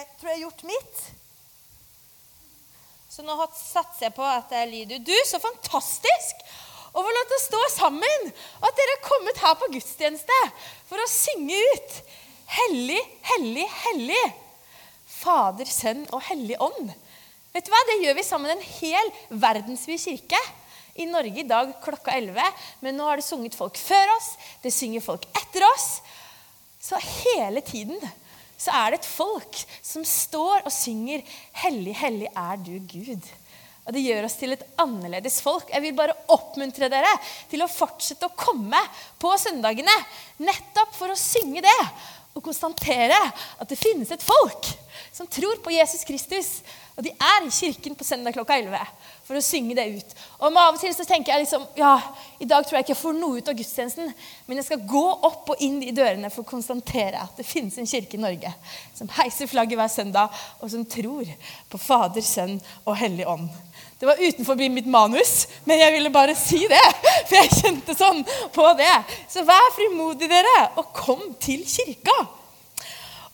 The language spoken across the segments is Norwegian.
jeg tror jeg har gjort mitt. Så nå satser jeg på at det er lyd ut. Du, så fantastisk! Å få lov til å stå sammen, og at dere har kommet her på gudstjeneste for å synge ut. Hellig, hellig, hellig. Fader, Sønn og Hellig Ånd. Vet du hva? Det gjør vi sammen en hel verdensvid kirke i Norge i dag klokka 11. Men nå har det sunget folk før oss, det synger folk etter oss. Så hele tiden så er det et folk som står og synger 'Hellig, hellig er du, Gud'. Og Det gjør oss til et annerledes folk. Jeg vil bare oppmuntre dere til å fortsette å komme på søndagene nettopp for å synge det og konstatere at det finnes et folk som tror på Jesus Kristus. Og de er i kirken på søndag klokka 11 for å synge det ut. Og Av og til så tenker jeg liksom ja, i dag tror jeg ikke jeg får noe ut av gudstjenesten, men jeg skal gå opp og inn i dørene for å konstatere at det finnes en kirke i Norge som heiser flagget hver søndag, og som tror på Fader, Sønn og Hellig Ånd. Det var utenfor mitt manus, men jeg ville bare si det. For jeg kjente sånn på det. Så vær frimodig, dere, og kom til kirka.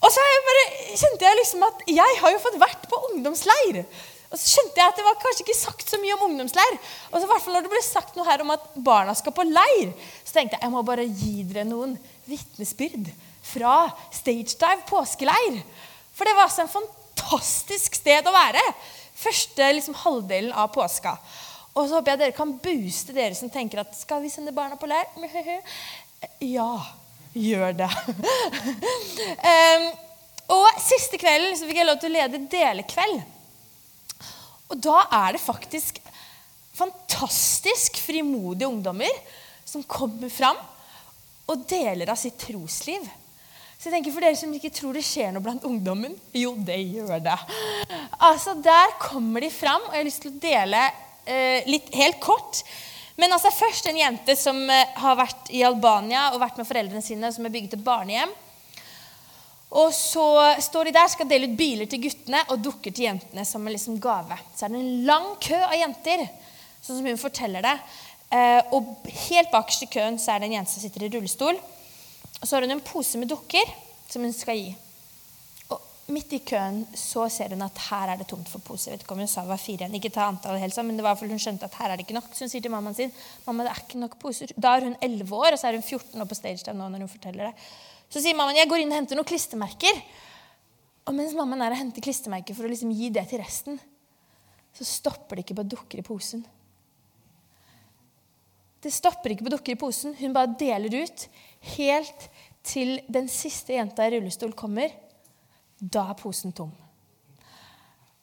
Og så jeg bare, kjente jeg liksom at jeg har jo fått vært på ungdomsleir. Og så skjønte jeg at det var kanskje ikke sagt så mye om ungdomsleir. Og så i hvert fall når det ble sagt noe her om at barna skal på leir, så tenkte jeg jeg må bare gi dere noen vitnesbyrd fra Stage Dive påskeleir. For det var altså en fantastisk sted å være første liksom, halvdelen av påska. Og så håper jeg dere kan booste dere som tenker at skal vi sende barna på leir? Ja, gjør det. um, og siste kvelden så fikk jeg lov til å lede delekveld. Og da er det faktisk fantastisk frimodige ungdommer som kommer fram og deler av sitt trosliv. Så jeg tenker For dere som ikke tror det skjer noe blant ungdommen Jo, det gjør det. Altså, Der kommer de fram, og jeg har lyst til å dele eh, litt helt kort. Men altså først en jente som eh, har vært i Albania og vært med foreldrene sine, som har bygget et barnehjem. Og så står de der, skal dele ut biler til guttene og dukker til jentene som en liksom gave. Så er det en lang kø av jenter, sånn som hun forteller det. Eh, og helt bakerst i køen så er det en jente som sitter i rullestol. Og så har hun en pose med dukker som hun skal gi. Midt i køen så ser hun at her er det tomt for poser. Vet ikke om hun sa det var fire igjen. Ikke ta antallet helt sånn, men det var fordi hun skjønte at her er det ikke nok. Så hun sier til mammaen sin mamma, det er ikke nok poser. Da er hun 11 år, og så er hun 14 år på stage nå når hun forteller det. Så sier mammaen jeg går inn og henter noen klistremerker. Og mens mammaen er og henter klistremerker for å liksom gi det til resten, så stopper det ikke på dukker i posen. Det stopper ikke på dukker i posen. Hun bare deler ut helt til den siste jenta i rullestol kommer. Da er posen tom.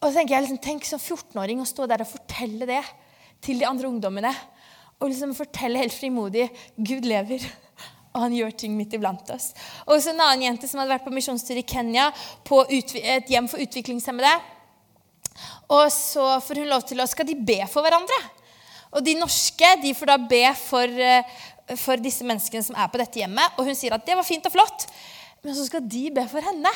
Og så tenker jeg, liksom, Tenk som 14-åring å stå der og fortelle det til de andre ungdommene. Og liksom fortelle helt frimodig Gud lever, og han gjør ting midt iblant oss. Og så en annen jente som hadde vært på misjonstur i Kenya, på et hjem for utviklingshemmede. Og så får hun lov til å Skal de be for hverandre? Og de norske de får da be for, eh, for, disse menneskene som er på dette hjemmet. Og hun sier at det var fint og flott, men så skal de be for henne.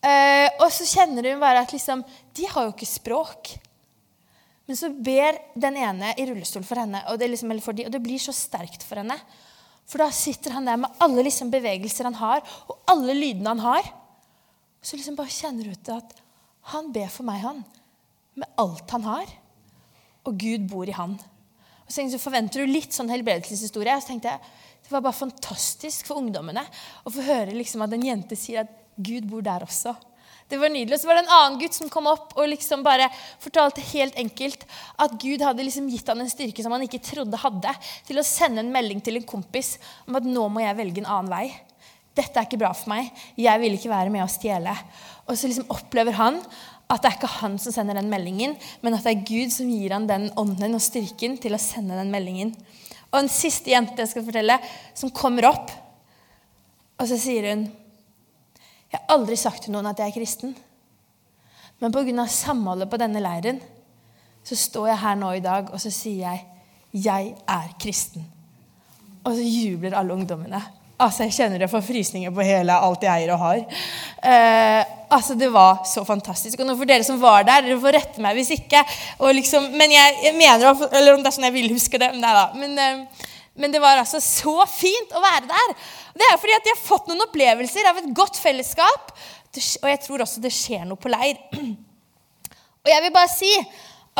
Uh, og så kjenner hun bare at liksom, de har jo ikke språk. Men så ber den ene i rullestol for henne, og det, liksom, de, og det blir så sterkt for henne. For da sitter han der med alle liksom bevegelser han har, og alle lydene han har. Så liksom bare kjenner til at han ber for meg, han. Med alt han har og Gud bor i han. Og så, forventer du litt sånn helbredelseshistorie. Så tenkte jeg, Det var bare fantastisk for ungdommene å få høre liksom at en jente sier at Gud bor der også. Det var nydelig. Og Så var det en annen gutt som kom opp og liksom bare fortalte helt enkelt at Gud hadde liksom gitt han en styrke som han ikke trodde hadde, til å sende en melding til en kompis om at nå må jeg velge en annen vei. Dette er ikke bra for meg. Jeg vil ikke være med å stjele. Og så liksom opplever han at det er ikke han som sender den meldingen, men at det er Gud som gir han den ånden og styrken til å sende den meldingen. Og en siste jente jeg skal fortelle, som kommer opp, og så sier hun Jeg har aldri sagt til noen at jeg er kristen, men pga. samholdet på denne leiren så står jeg her nå i dag, og så sier jeg jeg er kristen. Og så jubler alle ungdommene. Altså, Jeg kjenner jeg får frysninger på hele alt jeg eier og har. Eh, altså, Det var så fantastisk. Og nå for dere som var der, dere får rette meg hvis ikke. Liksom, men jeg, jeg, mener, eller om det er sånn jeg vil huske det Nei da. Men, eh, men, det var altså så fint å være der. Det er fordi at jeg har fått noen opplevelser av et godt fellesskap og jeg tror også det skjer noe på leir. Og jeg vil bare si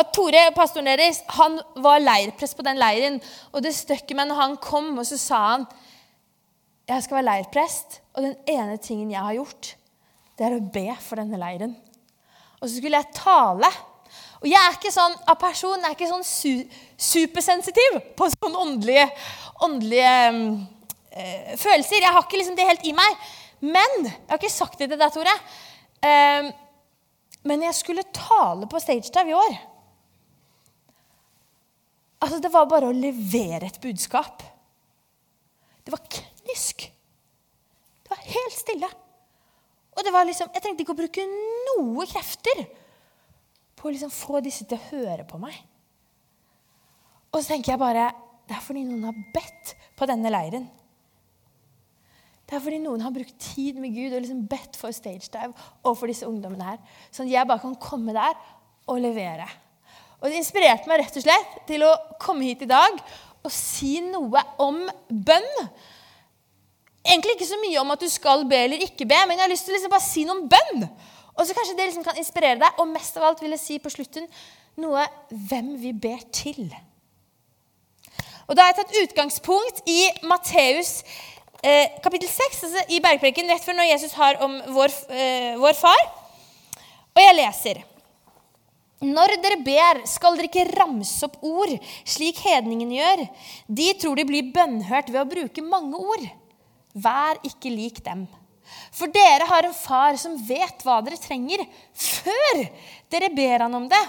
at Tore, pastoren deres, han var leirprest på den leiren. Og det støkket meg når han kom, og så sa han jeg skal være leirprest, og den ene tingen jeg har gjort, det er å be for denne leiren. Og så skulle jeg tale. Og jeg er ikke sånn av person, jeg er ikke sånn su supersensitiv på sånne åndelige, åndelige øh, følelser. Jeg har ikke liksom det helt i meg. Men Jeg har ikke sagt det til deg, Tore. Um, men jeg skulle tale på StageDive i år. Altså, Det var bare å levere et budskap. Det var knysk. Det var helt stille. Og det var liksom, Jeg trengte ikke å bruke noe krefter på å liksom få disse til å høre på meg. Og så tenker jeg bare Det er fordi noen har bedt på denne leiren. Det er fordi noen har brukt tid med Gud og liksom bedt for stage dive og for disse ungdommene her. Sånn at jeg bare kan komme der og levere. Og Det inspirerte meg rett og slett til å komme hit i dag og si noe om bønn. Egentlig ikke så mye om at du skal be eller ikke be, men jeg har lyst til å liksom bare si noe om bønn. Og så kanskje det liksom kan inspirere deg. Og mest av alt vil jeg si på slutten noe hvem vi ber til. Og Da har jeg tatt utgangspunkt i Matteus eh, kapittel 6, altså i bergpreken, rett før når Jesus har om vår, eh, vår far. Og jeg leser. Når dere ber, skal dere ikke ramse opp ord, slik hedningen gjør. De tror de blir bønnhørt ved å bruke mange ord. Vær ikke lik dem. For dere har en far som vet hva dere trenger, før dere ber han om det.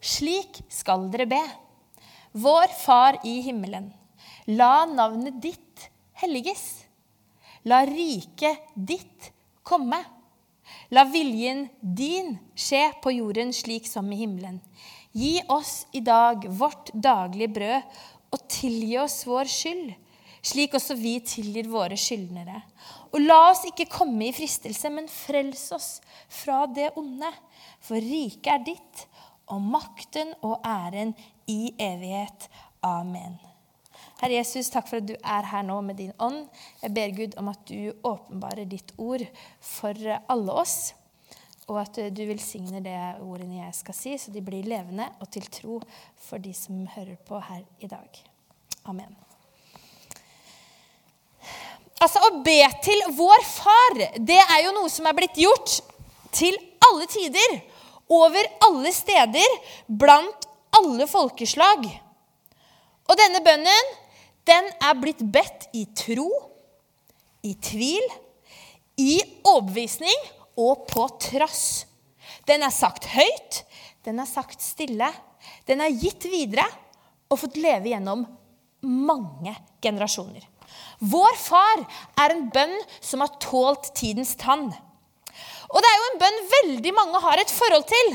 Slik skal dere be. Vår Far i himmelen. La navnet ditt helliges. La riket ditt komme. La viljen din skje på jorden slik som i himmelen. Gi oss i dag vårt daglige brød, og tilgi oss vår skyld, slik også vi tilgir våre skyldnere. Og la oss ikke komme i fristelse, men frels oss fra det onde. For riket er ditt, og makten og æren i evighet. Amen. Herre Jesus, takk for at du er her nå med din ånd. Jeg ber Gud om at du åpenbarer ditt ord for alle oss. Og at du velsigner det ordene jeg skal si, så de blir levende og til tro for de som hører på her i dag. Amen. Altså, Å be til vår far, det er jo noe som er blitt gjort til alle tider. Over alle steder, blant alle folkeslag. Og denne bønnen den er blitt bedt i tro, i tvil, i overbevisning og på trass. Den er sagt høyt, den er sagt stille, den er gitt videre og fått leve gjennom mange generasjoner. Vår far er en bønn som har tålt tidens tann. Og det er jo en bønn veldig mange har et forhold til.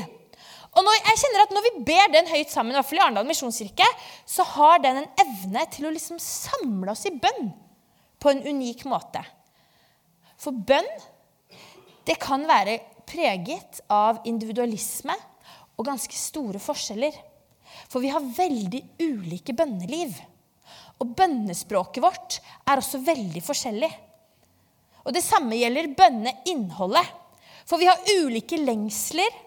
Og når, jeg kjenner at når vi ber den høyt sammen, i hvert fall i Arendal misjonskirke, så har den en evne til å liksom samle oss i bønn på en unik måte. For bønn, det kan være preget av individualisme og ganske store forskjeller. For vi har veldig ulike bønneliv. Og bønnespråket vårt er også veldig forskjellig. Og det samme gjelder bønneinnholdet. For vi har ulike lengsler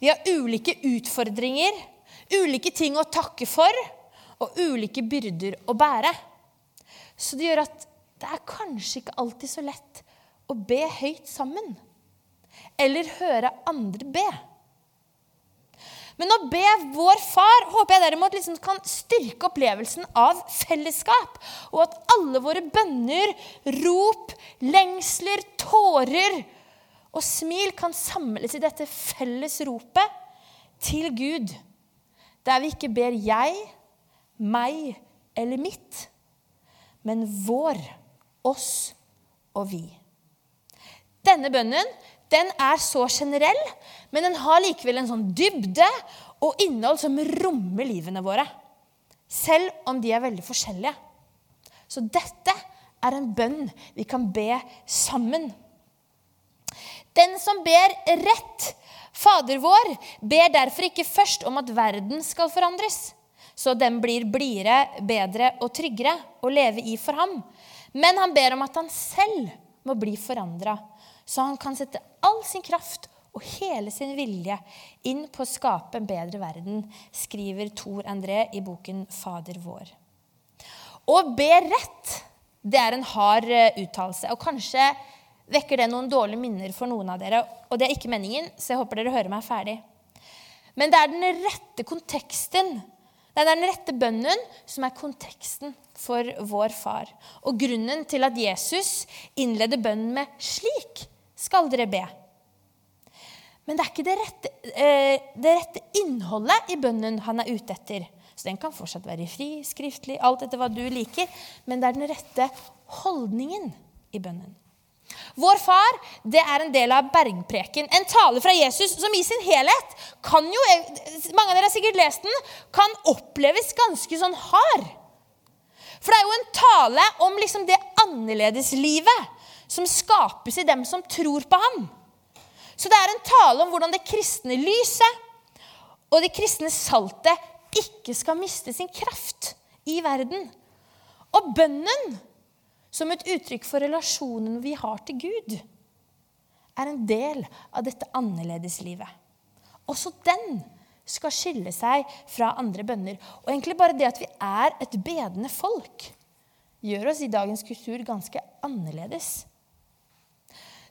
vi har ulike utfordringer, ulike ting å takke for og ulike byrder å bære. Så det gjør at det er kanskje ikke alltid så lett å be høyt sammen. Eller høre andre be. Men å be vår far håper jeg derimot liksom kan styrke opplevelsen av fellesskap. Og at alle våre bønner, rop, lengsler, tårer og smil kan samles i dette felles ropet til Gud, der vi ikke ber jeg, meg eller mitt, men vår, oss og vi. Denne bønnen den er så generell, men den har likevel en sånn dybde og innhold som rommer livene våre. Selv om de er veldig forskjellige. Så dette er en bønn vi kan be sammen. Den som ber rett, Fader vår, ber derfor ikke først om at verden skal forandres, så den blir blidere, bedre og tryggere å leve i for ham. Men han ber om at han selv må bli forandra, så han kan sette all sin kraft og hele sin vilje inn på å skape en bedre verden, skriver Tor André i boken 'Fader vår'. Å be rett, det er en hard eh, uttalelse. Og kanskje vekker det noen dårlige minner for noen av dere. Og det er ikke meningen, så jeg håper dere hører meg ferdig. Men det er den rette konteksten, det er den rette bønnen, som er konteksten for vår far. Og grunnen til at Jesus innleder bønnen med 'slik skal dere be'. Men det er ikke det rette, eh, det rette innholdet i bønnen han er ute etter. Så den kan fortsatt være fri, skriftlig, alt etter hva du liker. Men det er den rette holdningen i bønnen. Vår far det er en del av bergpreken, en tale fra Jesus som i sin helhet kan jo, mange av dere har sikkert lest den, kan oppleves ganske sånn hard. For det er jo en tale om liksom det annerledeslivet som skapes i dem som tror på ham. Så det er en tale om hvordan det kristne lyset og det kristne saltet ikke skal miste sin kraft i verden. Og bønnen, som et uttrykk for relasjonen vi har til Gud, er en del av dette annerledeslivet. Også den skal skille seg fra andre bønner. Og egentlig bare det at vi er et bedende folk, gjør oss i dagens kultur ganske annerledes.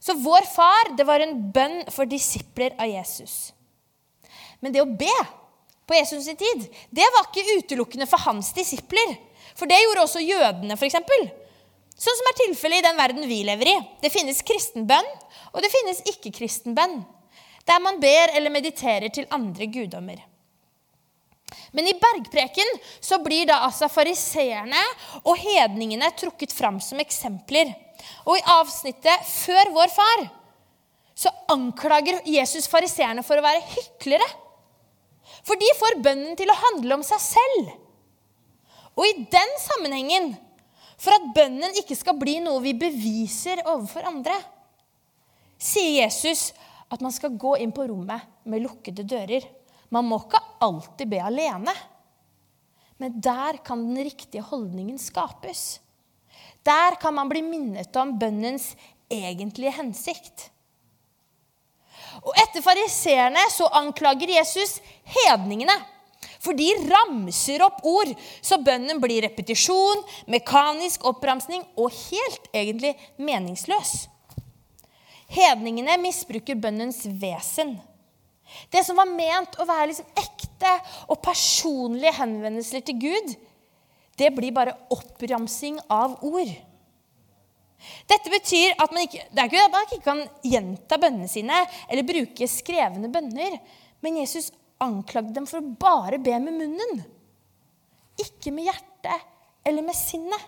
Så vår far, det var en bønn for disipler av Jesus. Men det å be på Jesus' sin tid, det var ikke utelukkende for hans disipler. For det gjorde også jødene, f.eks. Sånn som er tilfellet i den verden vi lever i. Det finnes kristenbønn, og det finnes ikke-kristenbønn. Der man ber eller mediterer til andre guddommer. Men i bergpreken så blir da altså fariseerne og hedningene trukket fram som eksempler. Og i avsnittet før vår far så anklager Jesus fariseerne for å være hyklere. For de får bønnen til å handle om seg selv. Og i den sammenhengen, for at bønnen ikke skal bli noe vi beviser overfor andre, sier Jesus at man skal gå inn på rommet med lukkede dører. Man må ikke alltid be alene. Men der kan den riktige holdningen skapes. Der kan man bli minnet om bønnens egentlige hensikt. Og etter fariseerne så anklager Jesus hedningene. For de ramser opp ord, så bønnen blir repetisjon, mekanisk oppramsning og helt egentlig meningsløs. Hedningene misbruker bønnens vesen. Det som var ment å være liksom ekte og personlige henvendelser til Gud, det blir bare oppramsing av ord. Dette betyr at man ikke, det er ikke man ikke kan gjenta bønnene sine eller bruke skrevne bønner. Men Jesus anklagde dem for å bare be med munnen. Ikke med hjertet eller med sinnet.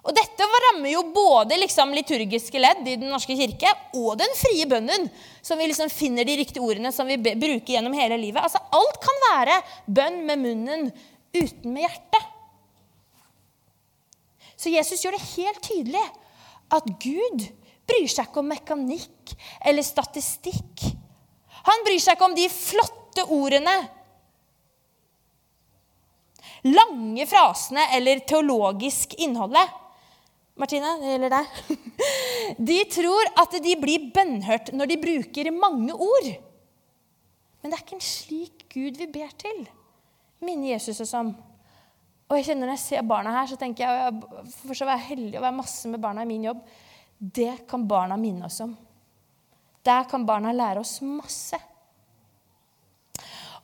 Og Dette rammer jo både liksom liturgiske ledd i Den norske kirke og den frie bønnen, som vi liksom finner de riktige ordene som vi bruker gjennom hele livet. Altså Alt kan være bønn med munnen uten med hjertet. Så Jesus gjør det helt tydelig at Gud bryr seg ikke om mekanikk eller statistikk. Han bryr seg ikke om de flotte ordene, lange frasene eller teologisk innholdet. Martine, det gjelder deg. De tror at de blir bønnhørt når de bruker mange ord. Men det er ikke en slik Gud vi ber til, minner Jesus oss om. Og jeg kjenner Når jeg ser barna her, så tenker jeg for så å være heldig og være masse med barna i min jobb Det kan barna minne oss om. Der kan barna lære oss masse.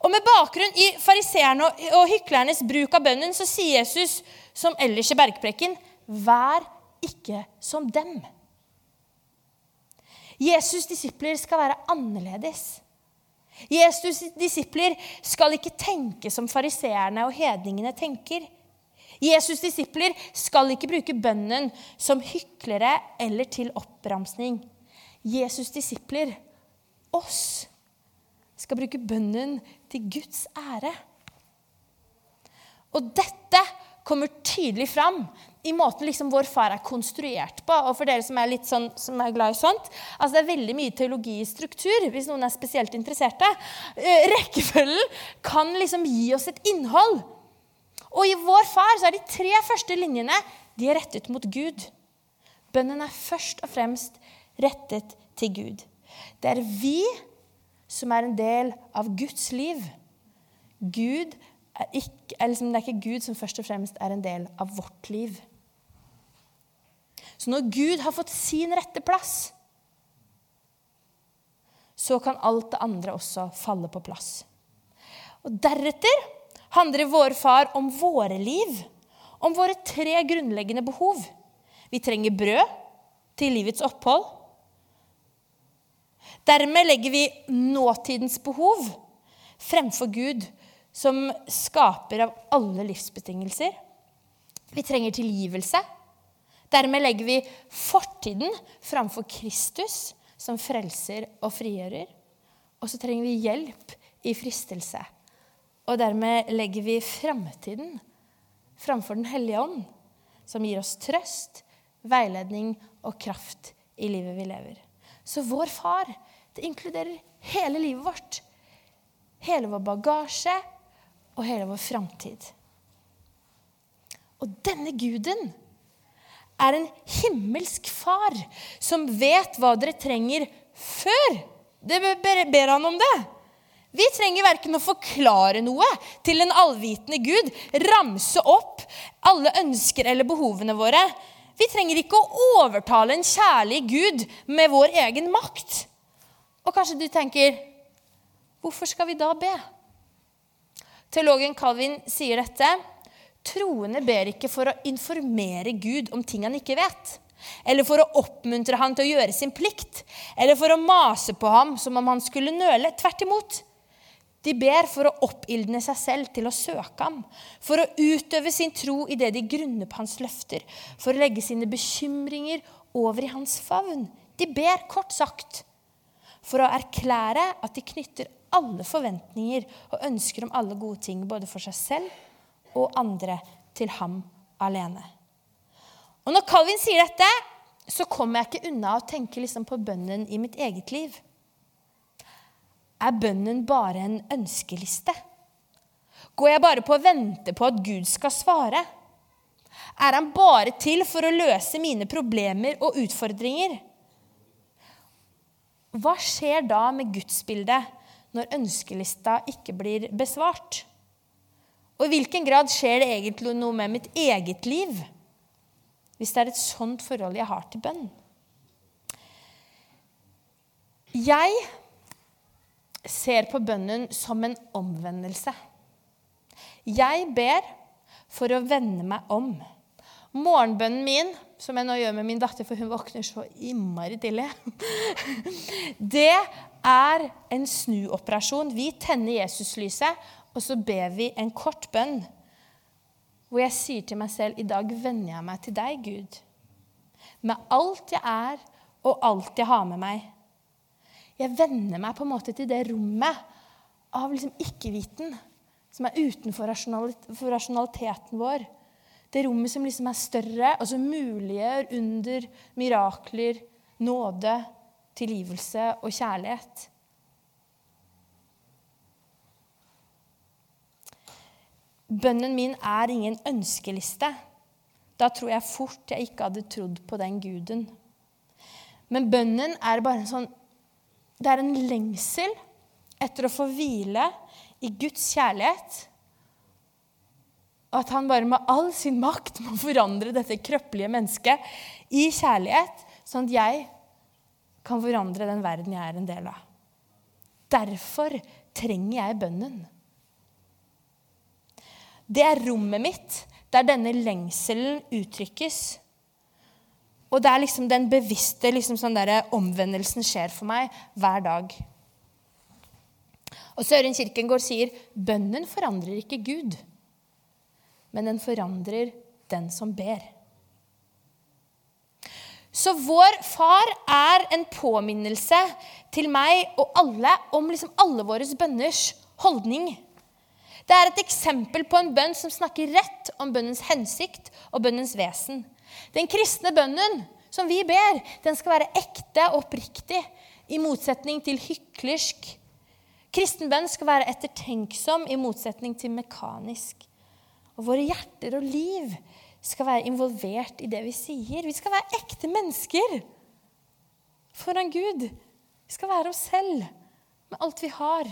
Og Med bakgrunn i fariseerne og hyklernes bruk av bønnen så sier Jesus, som ellers i bergpreken, vær ikke som dem. Jesus' disipler skal være annerledes. Jesus' disipler skal ikke tenke som fariseerne og hedningene tenker. Jesus' disipler skal ikke bruke bønnen som hyklere eller til oppramsning. Jesus' disipler, oss, skal bruke bønnen til Guds ære. Og dette kommer tydelig fram i måten liksom vår far er konstruert på. Og for dere som er litt sånn, som er glad i sånt altså Det er veldig mye teologi i struktur, hvis noen er spesielt interesserte. Eh, rekkefølgen kan liksom gi oss et innhold. Og i vår far så er de tre første linjene de er rettet mot Gud. Bønnen er først og fremst rettet til Gud. Det er vi som er en del av Guds liv. Gud er ikke, liksom, det er ikke Gud som først og fremst er en del av vårt liv. Så når Gud har fått sin rette plass, så kan alt det andre også falle på plass. Og Deretter handler Vår Far om våre liv, om våre tre grunnleggende behov. Vi trenger brød til livets opphold. Dermed legger vi nåtidens behov fremfor Gud, som skaper av alle livsbetingelser. Vi trenger tilgivelse. Dermed legger vi fortiden framfor Kristus, som frelser og frigjører. Og så trenger vi hjelp i fristelse. Og dermed legger vi framtiden framfor Den hellige ånd, som gir oss trøst, veiledning og kraft i livet vi lever. Så vår far, det inkluderer hele livet vårt. Hele vår bagasje og hele vår framtid. Og denne guden er en himmelsk far som vet hva dere trenger før dere ber han om det. Vi trenger verken å forklare noe til en allvitende Gud, ramse opp alle ønsker eller behovene våre. Vi trenger ikke å overtale en kjærlig Gud med vår egen makt. Og kanskje du tenker hvorfor skal vi da be? Teologen Calvin sier dette. Troende ber ikke for å informere Gud om ting han ikke vet. Eller for å oppmuntre ham til å gjøre sin plikt. Eller for å mase på ham som om han skulle nøle. Tvert imot. De ber for å oppildne seg selv til å søke ham, for å utøve sin tro i det de grunner på hans løfter, for å legge sine bekymringer over i hans favn. De ber, kort sagt, for å erklære at de knytter alle forventninger og ønsker om alle gode ting, både for seg selv og andre, til ham alene. Og Når Calvin sier dette, så kommer jeg ikke unna å tenke liksom på bønnen i mitt eget liv. Er bønnen bare en ønskeliste? Går jeg bare på å vente på at Gud skal svare? Er han bare til for å løse mine problemer og utfordringer? Hva skjer da med gudsbildet når ønskelista ikke blir besvart? Og i hvilken grad skjer det egentlig noe med mitt eget liv hvis det er et sånt forhold jeg har til bønn? Jeg ser på bønnen som en omvendelse. Jeg ber for å vende meg om. Morgenbønnen min, som jeg nå gjør med min datter, for hun våkner så innmari tidlig, det er en snuoperasjon. Vi tenner Jesuslyset, og så ber vi en kort bønn hvor jeg sier til meg selv i dag vender jeg meg til deg, Gud. Med alt jeg er, og alt jeg har med meg. Jeg venner meg på en måte til det rommet av liksom ikke-viten som er utenfor rasjonaliteten vår. Det rommet som liksom er større, og som muliggjør under mirakler, nåde, tilgivelse og kjærlighet. Bønnen min er ingen ønskeliste. Da tror jeg fort jeg ikke hadde trodd på den guden. Men bønnen er bare en sånn det er en lengsel etter å få hvile i Guds kjærlighet. At han bare med all sin makt må forandre dette krøppelige mennesket i kjærlighet, sånn at jeg kan forandre den verden jeg er en del av. Derfor trenger jeg bønnen. Det er rommet mitt der denne lengselen uttrykkes. Og det er liksom den bevisste liksom sånn der, omvendelsen skjer for meg hver dag. Og Søren Kirkengård sier bønnen forandrer ikke Gud, men den forandrer den som ber. Så vår far er en påminnelse til meg og alle om liksom alle våre bønners holdning. Det er et eksempel på en bønn som snakker rett om bønnens hensikt og bønnens vesen. Den kristne bønnen som vi ber, den skal være ekte og oppriktig, i motsetning til hyklersk. Kristen bønn skal være ettertenksom, i motsetning til mekanisk. Og våre hjerter og liv skal være involvert i det vi sier. Vi skal være ekte mennesker. foran Gud. Vi skal være oss selv med alt vi har.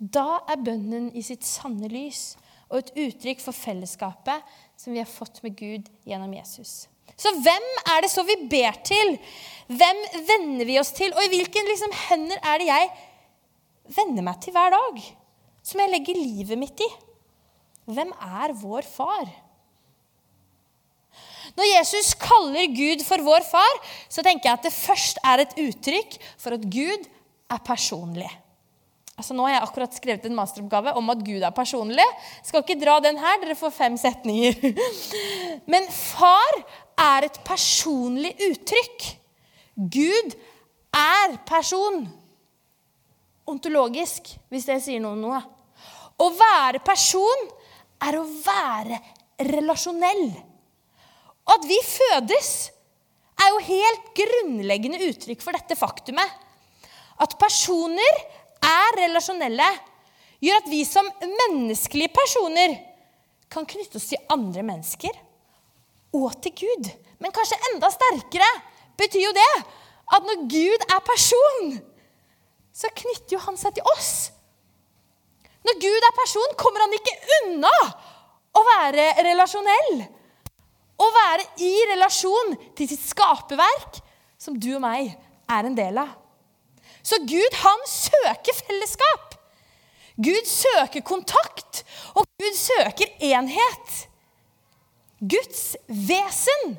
Da er bønnen i sitt sanne lys og et uttrykk for fellesskapet som vi har fått med Gud gjennom Jesus. Så hvem er det så vi ber til? Hvem venner vi oss til? Og i hvilke liksom, hender er det jeg venner meg til hver dag? Som jeg legger livet mitt i? Hvem er vår far? Når Jesus kaller Gud for vår far, så tenker jeg at det først er et uttrykk for at Gud er personlig. Altså Nå har jeg akkurat skrevet en masteroppgave om at Gud er personlig. Skal ikke dra den her, dere får fem setninger. Men far er et personlig uttrykk. Gud er person. Ontologisk, hvis det sier noe. noe. Å være person er å være relasjonell. Og at vi fødes, er jo helt grunnleggende uttrykk for dette faktumet. At personer er relasjonelle, gjør at vi som menneskelige personer kan knytte oss til andre mennesker og til Gud. Men kanskje enda sterkere betyr jo det at når Gud er person, så knytter jo han seg til oss. Når Gud er person, kommer han ikke unna å være relasjonell å være i relasjon til sitt skaperverk, som du og meg er en del av. Så Gud, han søker fellesskap. Gud søker kontakt, og Gud søker enhet. Guds vesen,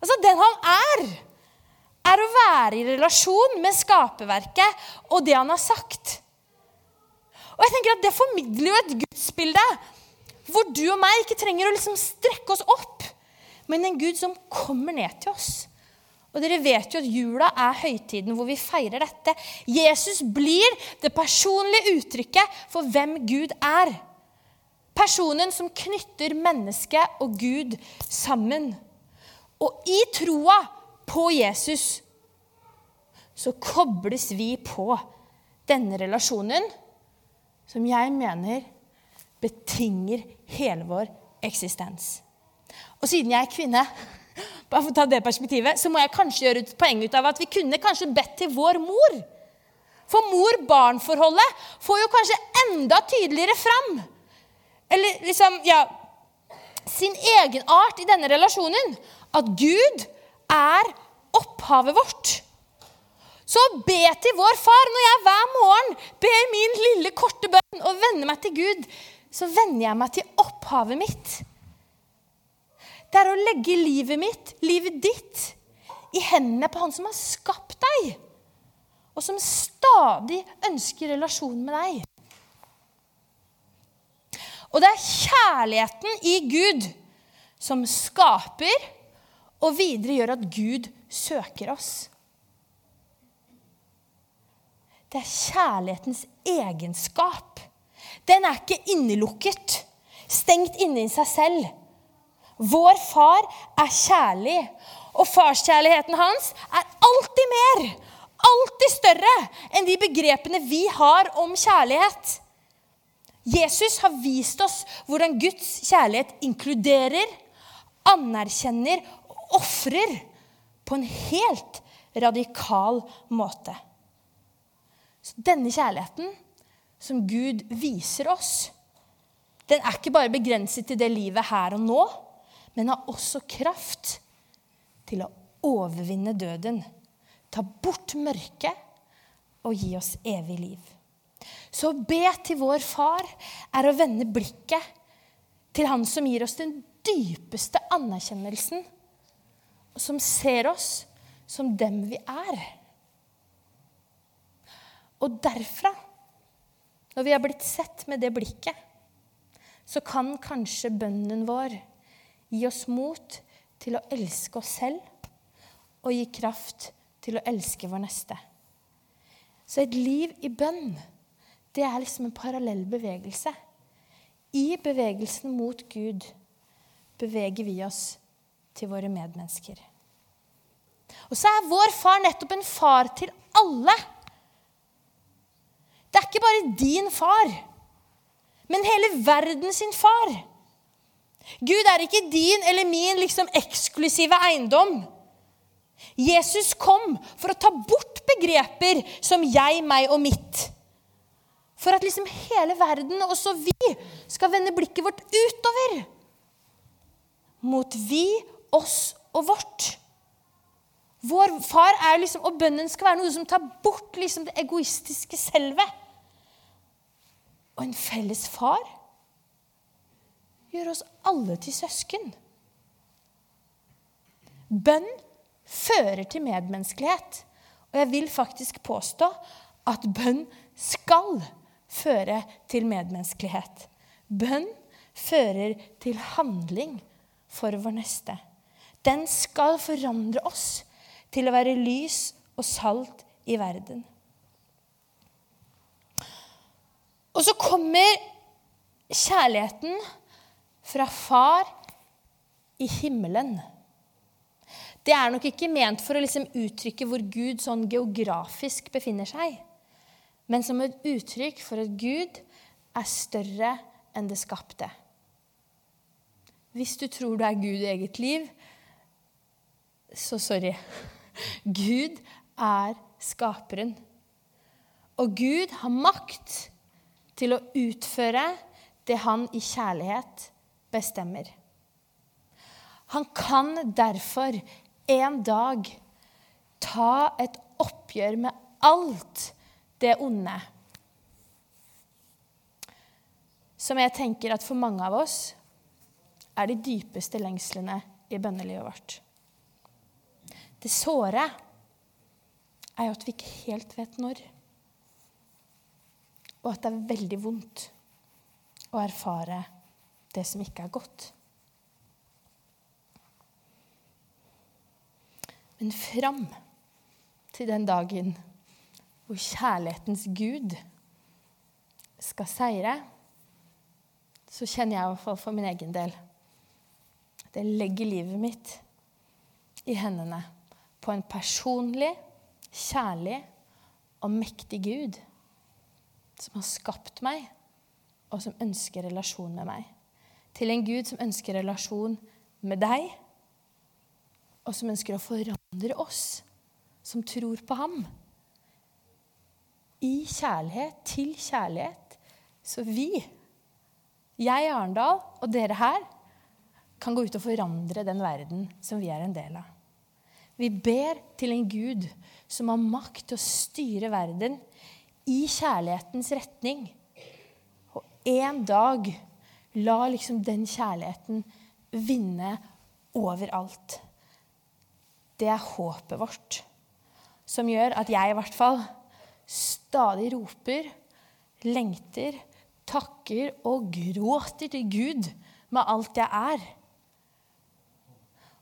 altså den han er, er å være i relasjon med skaperverket og det han har sagt. Og jeg tenker at Det formidler jo et gudsbilde hvor du og meg ikke trenger å liksom strekke oss opp, men en Gud som kommer ned til oss. Og dere vet jo at jula er høytiden hvor vi feirer dette. Jesus blir det personlige uttrykket for hvem Gud er. Personen som knytter mennesket og Gud sammen. Og i troa på Jesus så kobles vi på denne relasjonen som jeg mener betinger hele vår eksistens. Og siden jeg er kvinne, bare for å ta det perspektivet, så må jeg kanskje gjøre et poeng ut av at vi kunne kanskje bedt til vår mor. For mor-barn-forholdet får jo kanskje enda tydeligere fram. Eller liksom, ja Sin egenart i denne relasjonen. At Gud er opphavet vårt. Så be til vår far når jeg hver morgen ber min lille, korte bønn og venner meg til Gud så venner jeg meg til opphavet mitt. Det er å legge livet mitt, livet ditt, i hendene på Han som har skapt deg, og som stadig ønsker relasjon med deg. Og det er kjærligheten i Gud som skaper og videre gjør at Gud søker oss. Det er kjærlighetens egenskap den er ikke innelukket, stengt inne i seg selv. Vår far er kjærlig, og farskjærligheten hans er alltid mer, alltid større enn de begrepene vi har om kjærlighet. Jesus har vist oss hvordan Guds kjærlighet inkluderer, anerkjenner og ofrer på en helt radikal måte. Så denne kjærligheten som Gud viser oss, den er ikke bare begrenset til det livet her og nå, men har også kraft til å overvinne døden, ta bort mørket og gi oss evig liv. Så å be til vår far er å vende blikket til han som gir oss den dypeste anerkjennelsen, og som ser oss som dem vi er. Og derfra når vi har blitt sett med det blikket, så kan kanskje bønnen vår gi oss mot til å elske oss selv og gi kraft til å elske vår neste. Så et liv i bønn, det er liksom en parallell bevegelse. I bevegelsen mot Gud beveger vi oss til våre medmennesker. Og så er vår far nettopp en far til alle. Det er ikke bare din far, men hele verden sin far. Gud er ikke din eller min liksom eksklusive eiendom. Jesus kom for å ta bort begreper som jeg, meg og mitt. For at liksom hele verden, også vi, skal vende blikket vårt utover. Mot vi, oss og vårt. Vår far er liksom, Og bønnen skal være noe som tar bort liksom det egoistiske selve. Og en felles far gjør oss alle til søsken. Bønn fører til medmenneskelighet. Og jeg vil faktisk påstå at bønn skal føre til medmenneskelighet. Bønn fører til handling for vår neste. Den skal forandre oss til å være lys og salt i verden. Og så kommer kjærligheten fra far i himmelen. Det er nok ikke ment for å liksom uttrykke hvor Gud sånn geografisk befinner seg, men som et uttrykk for at Gud er større enn det skapte. Hvis du tror du er Gud i eget liv, så sorry. Gud er skaperen. Og Gud har makt til å utføre det han i kjærlighet bestemmer. Han kan derfor en dag ta et oppgjør med alt det onde. Som jeg tenker at for mange av oss er de dypeste lengslene i bønnelivet vårt. Det såre er jo at vi ikke helt vet når. Og at det er veldig vondt å erfare det som ikke er godt. Men fram til den dagen hvor kjærlighetens Gud skal seire, så kjenner jeg i hvert fall for min egen del at jeg legger livet mitt i hendene på en personlig, kjærlig og mektig Gud som har skapt meg, og som ønsker relasjon med meg. Til en Gud som ønsker relasjon med deg, og som ønsker å forandre oss som tror på ham. I kjærlighet til kjærlighet. Så vi, jeg Arendal og dere her, kan gå ut og forandre den verden som vi er en del av. Vi ber til en Gud som har makt til å styre verden i kjærlighetens retning. Og en dag la liksom den kjærligheten vinne overalt. Det er håpet vårt som gjør at jeg i hvert fall stadig roper, lengter, takker og gråter til Gud med alt jeg er.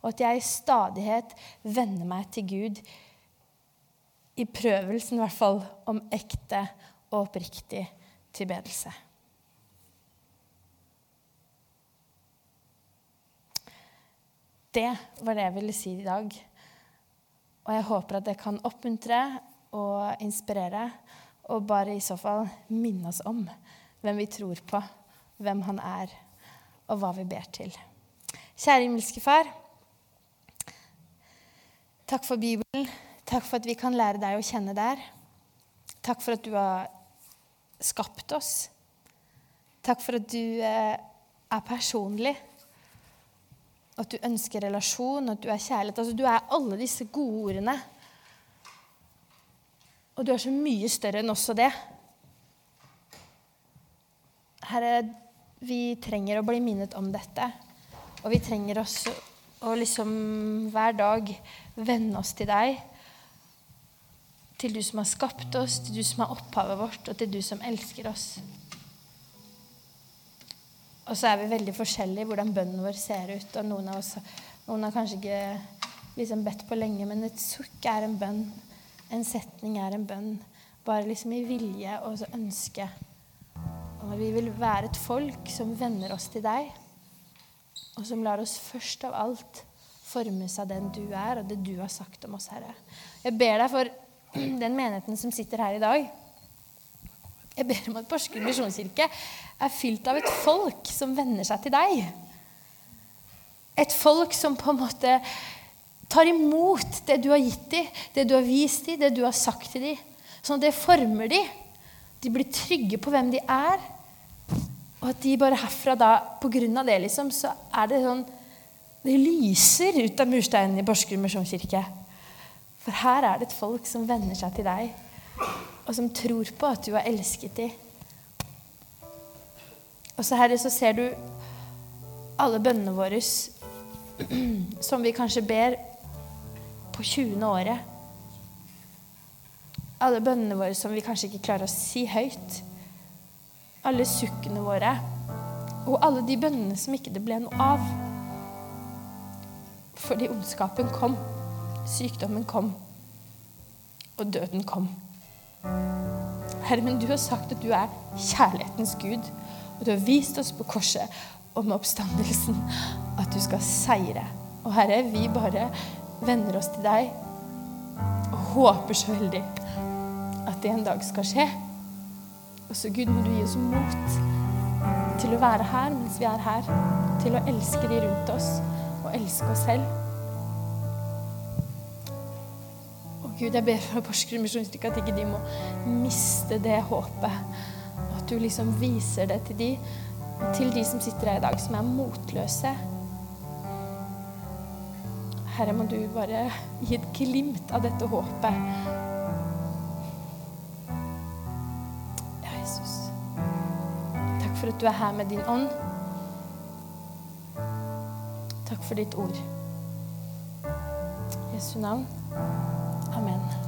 Og at jeg i stadighet vender meg til Gud i prøvelsen i hvert fall om ekte og oppriktig tilbedelse. Det var det jeg ville si i dag. Og jeg håper at det kan oppmuntre og inspirere, og bare i så fall minne oss om hvem vi tror på, hvem han er, og hva vi ber til. Kjære himmelske Far. Takk for Bibelen. Takk for at vi kan lære deg å kjenne der. Takk for at du har skapt oss. Takk for at du eh, er personlig. At du ønsker relasjon, at du er kjærlighet. Altså, du er alle disse gode ordene. Og du er så mye større enn også det. Herre, vi trenger å bli minnet om dette. Og vi trenger også å liksom hver dag vende oss til deg. Til du som har skapt oss, til du som er opphavet vårt, og til du som elsker oss. Og så er vi veldig forskjellige hvordan bønnen vår ser ut. Og noen av oss noen har kanskje ikke liksom bedt på lenge, men et sukk er en bønn. En setning er en bønn. Bare liksom i vilje og ønske. Og vi vil være et folk som venner oss til deg, og som lar oss først av alt formes av den du er, og det du har sagt om oss, Herre. Jeg ber deg for den menigheten som sitter her i dag. Jeg ber om at Porsgrunn misjonskirke er fylt av et folk som venner seg til deg. Et folk som på en måte tar imot det du har gitt dem, det du har vist dem, det du har sagt til dem. Sånn at det former dem. De blir trygge på hvem de er. Og at de bare herfra da, på grunn av det, liksom, så er det sånn Det lyser ut av mursteinen i Porsgrunn misjonskirke. For her er det et folk som venner seg til deg, og som tror på at du har elsket dem. Og så, Herre, så ser du alle bønnene våre som vi kanskje ber på 20. året. Alle bønnene våre som vi kanskje ikke klarer å si høyt. Alle sukkene våre. Og alle de bønnene som ikke det ble noe av. Fordi ondskapen kom, sykdommen kom, og døden kom. Herre, men du har sagt at du er kjærlighetens Gud. Og du har vist oss på korset og med oppstandelsen at du skal seire. Og Herre, vi bare venner oss til deg og håper så veldig at det en dag skal skje. Og så Gud, må du gi oss mot til å være her mens vi er her. Til å elske de rundt oss og elske oss selv. Gud, jeg ber for Porsgrunn misjonskirke at ikke de må miste det håpet Og at du liksom viser det til de, til de som sitter her i dag, som er motløse. Herre, må du bare gi et glimt av dette håpet. Ja, Jesus. Takk for at du er her med din ånd. Takk for ditt ord. Jesu navn. Amen.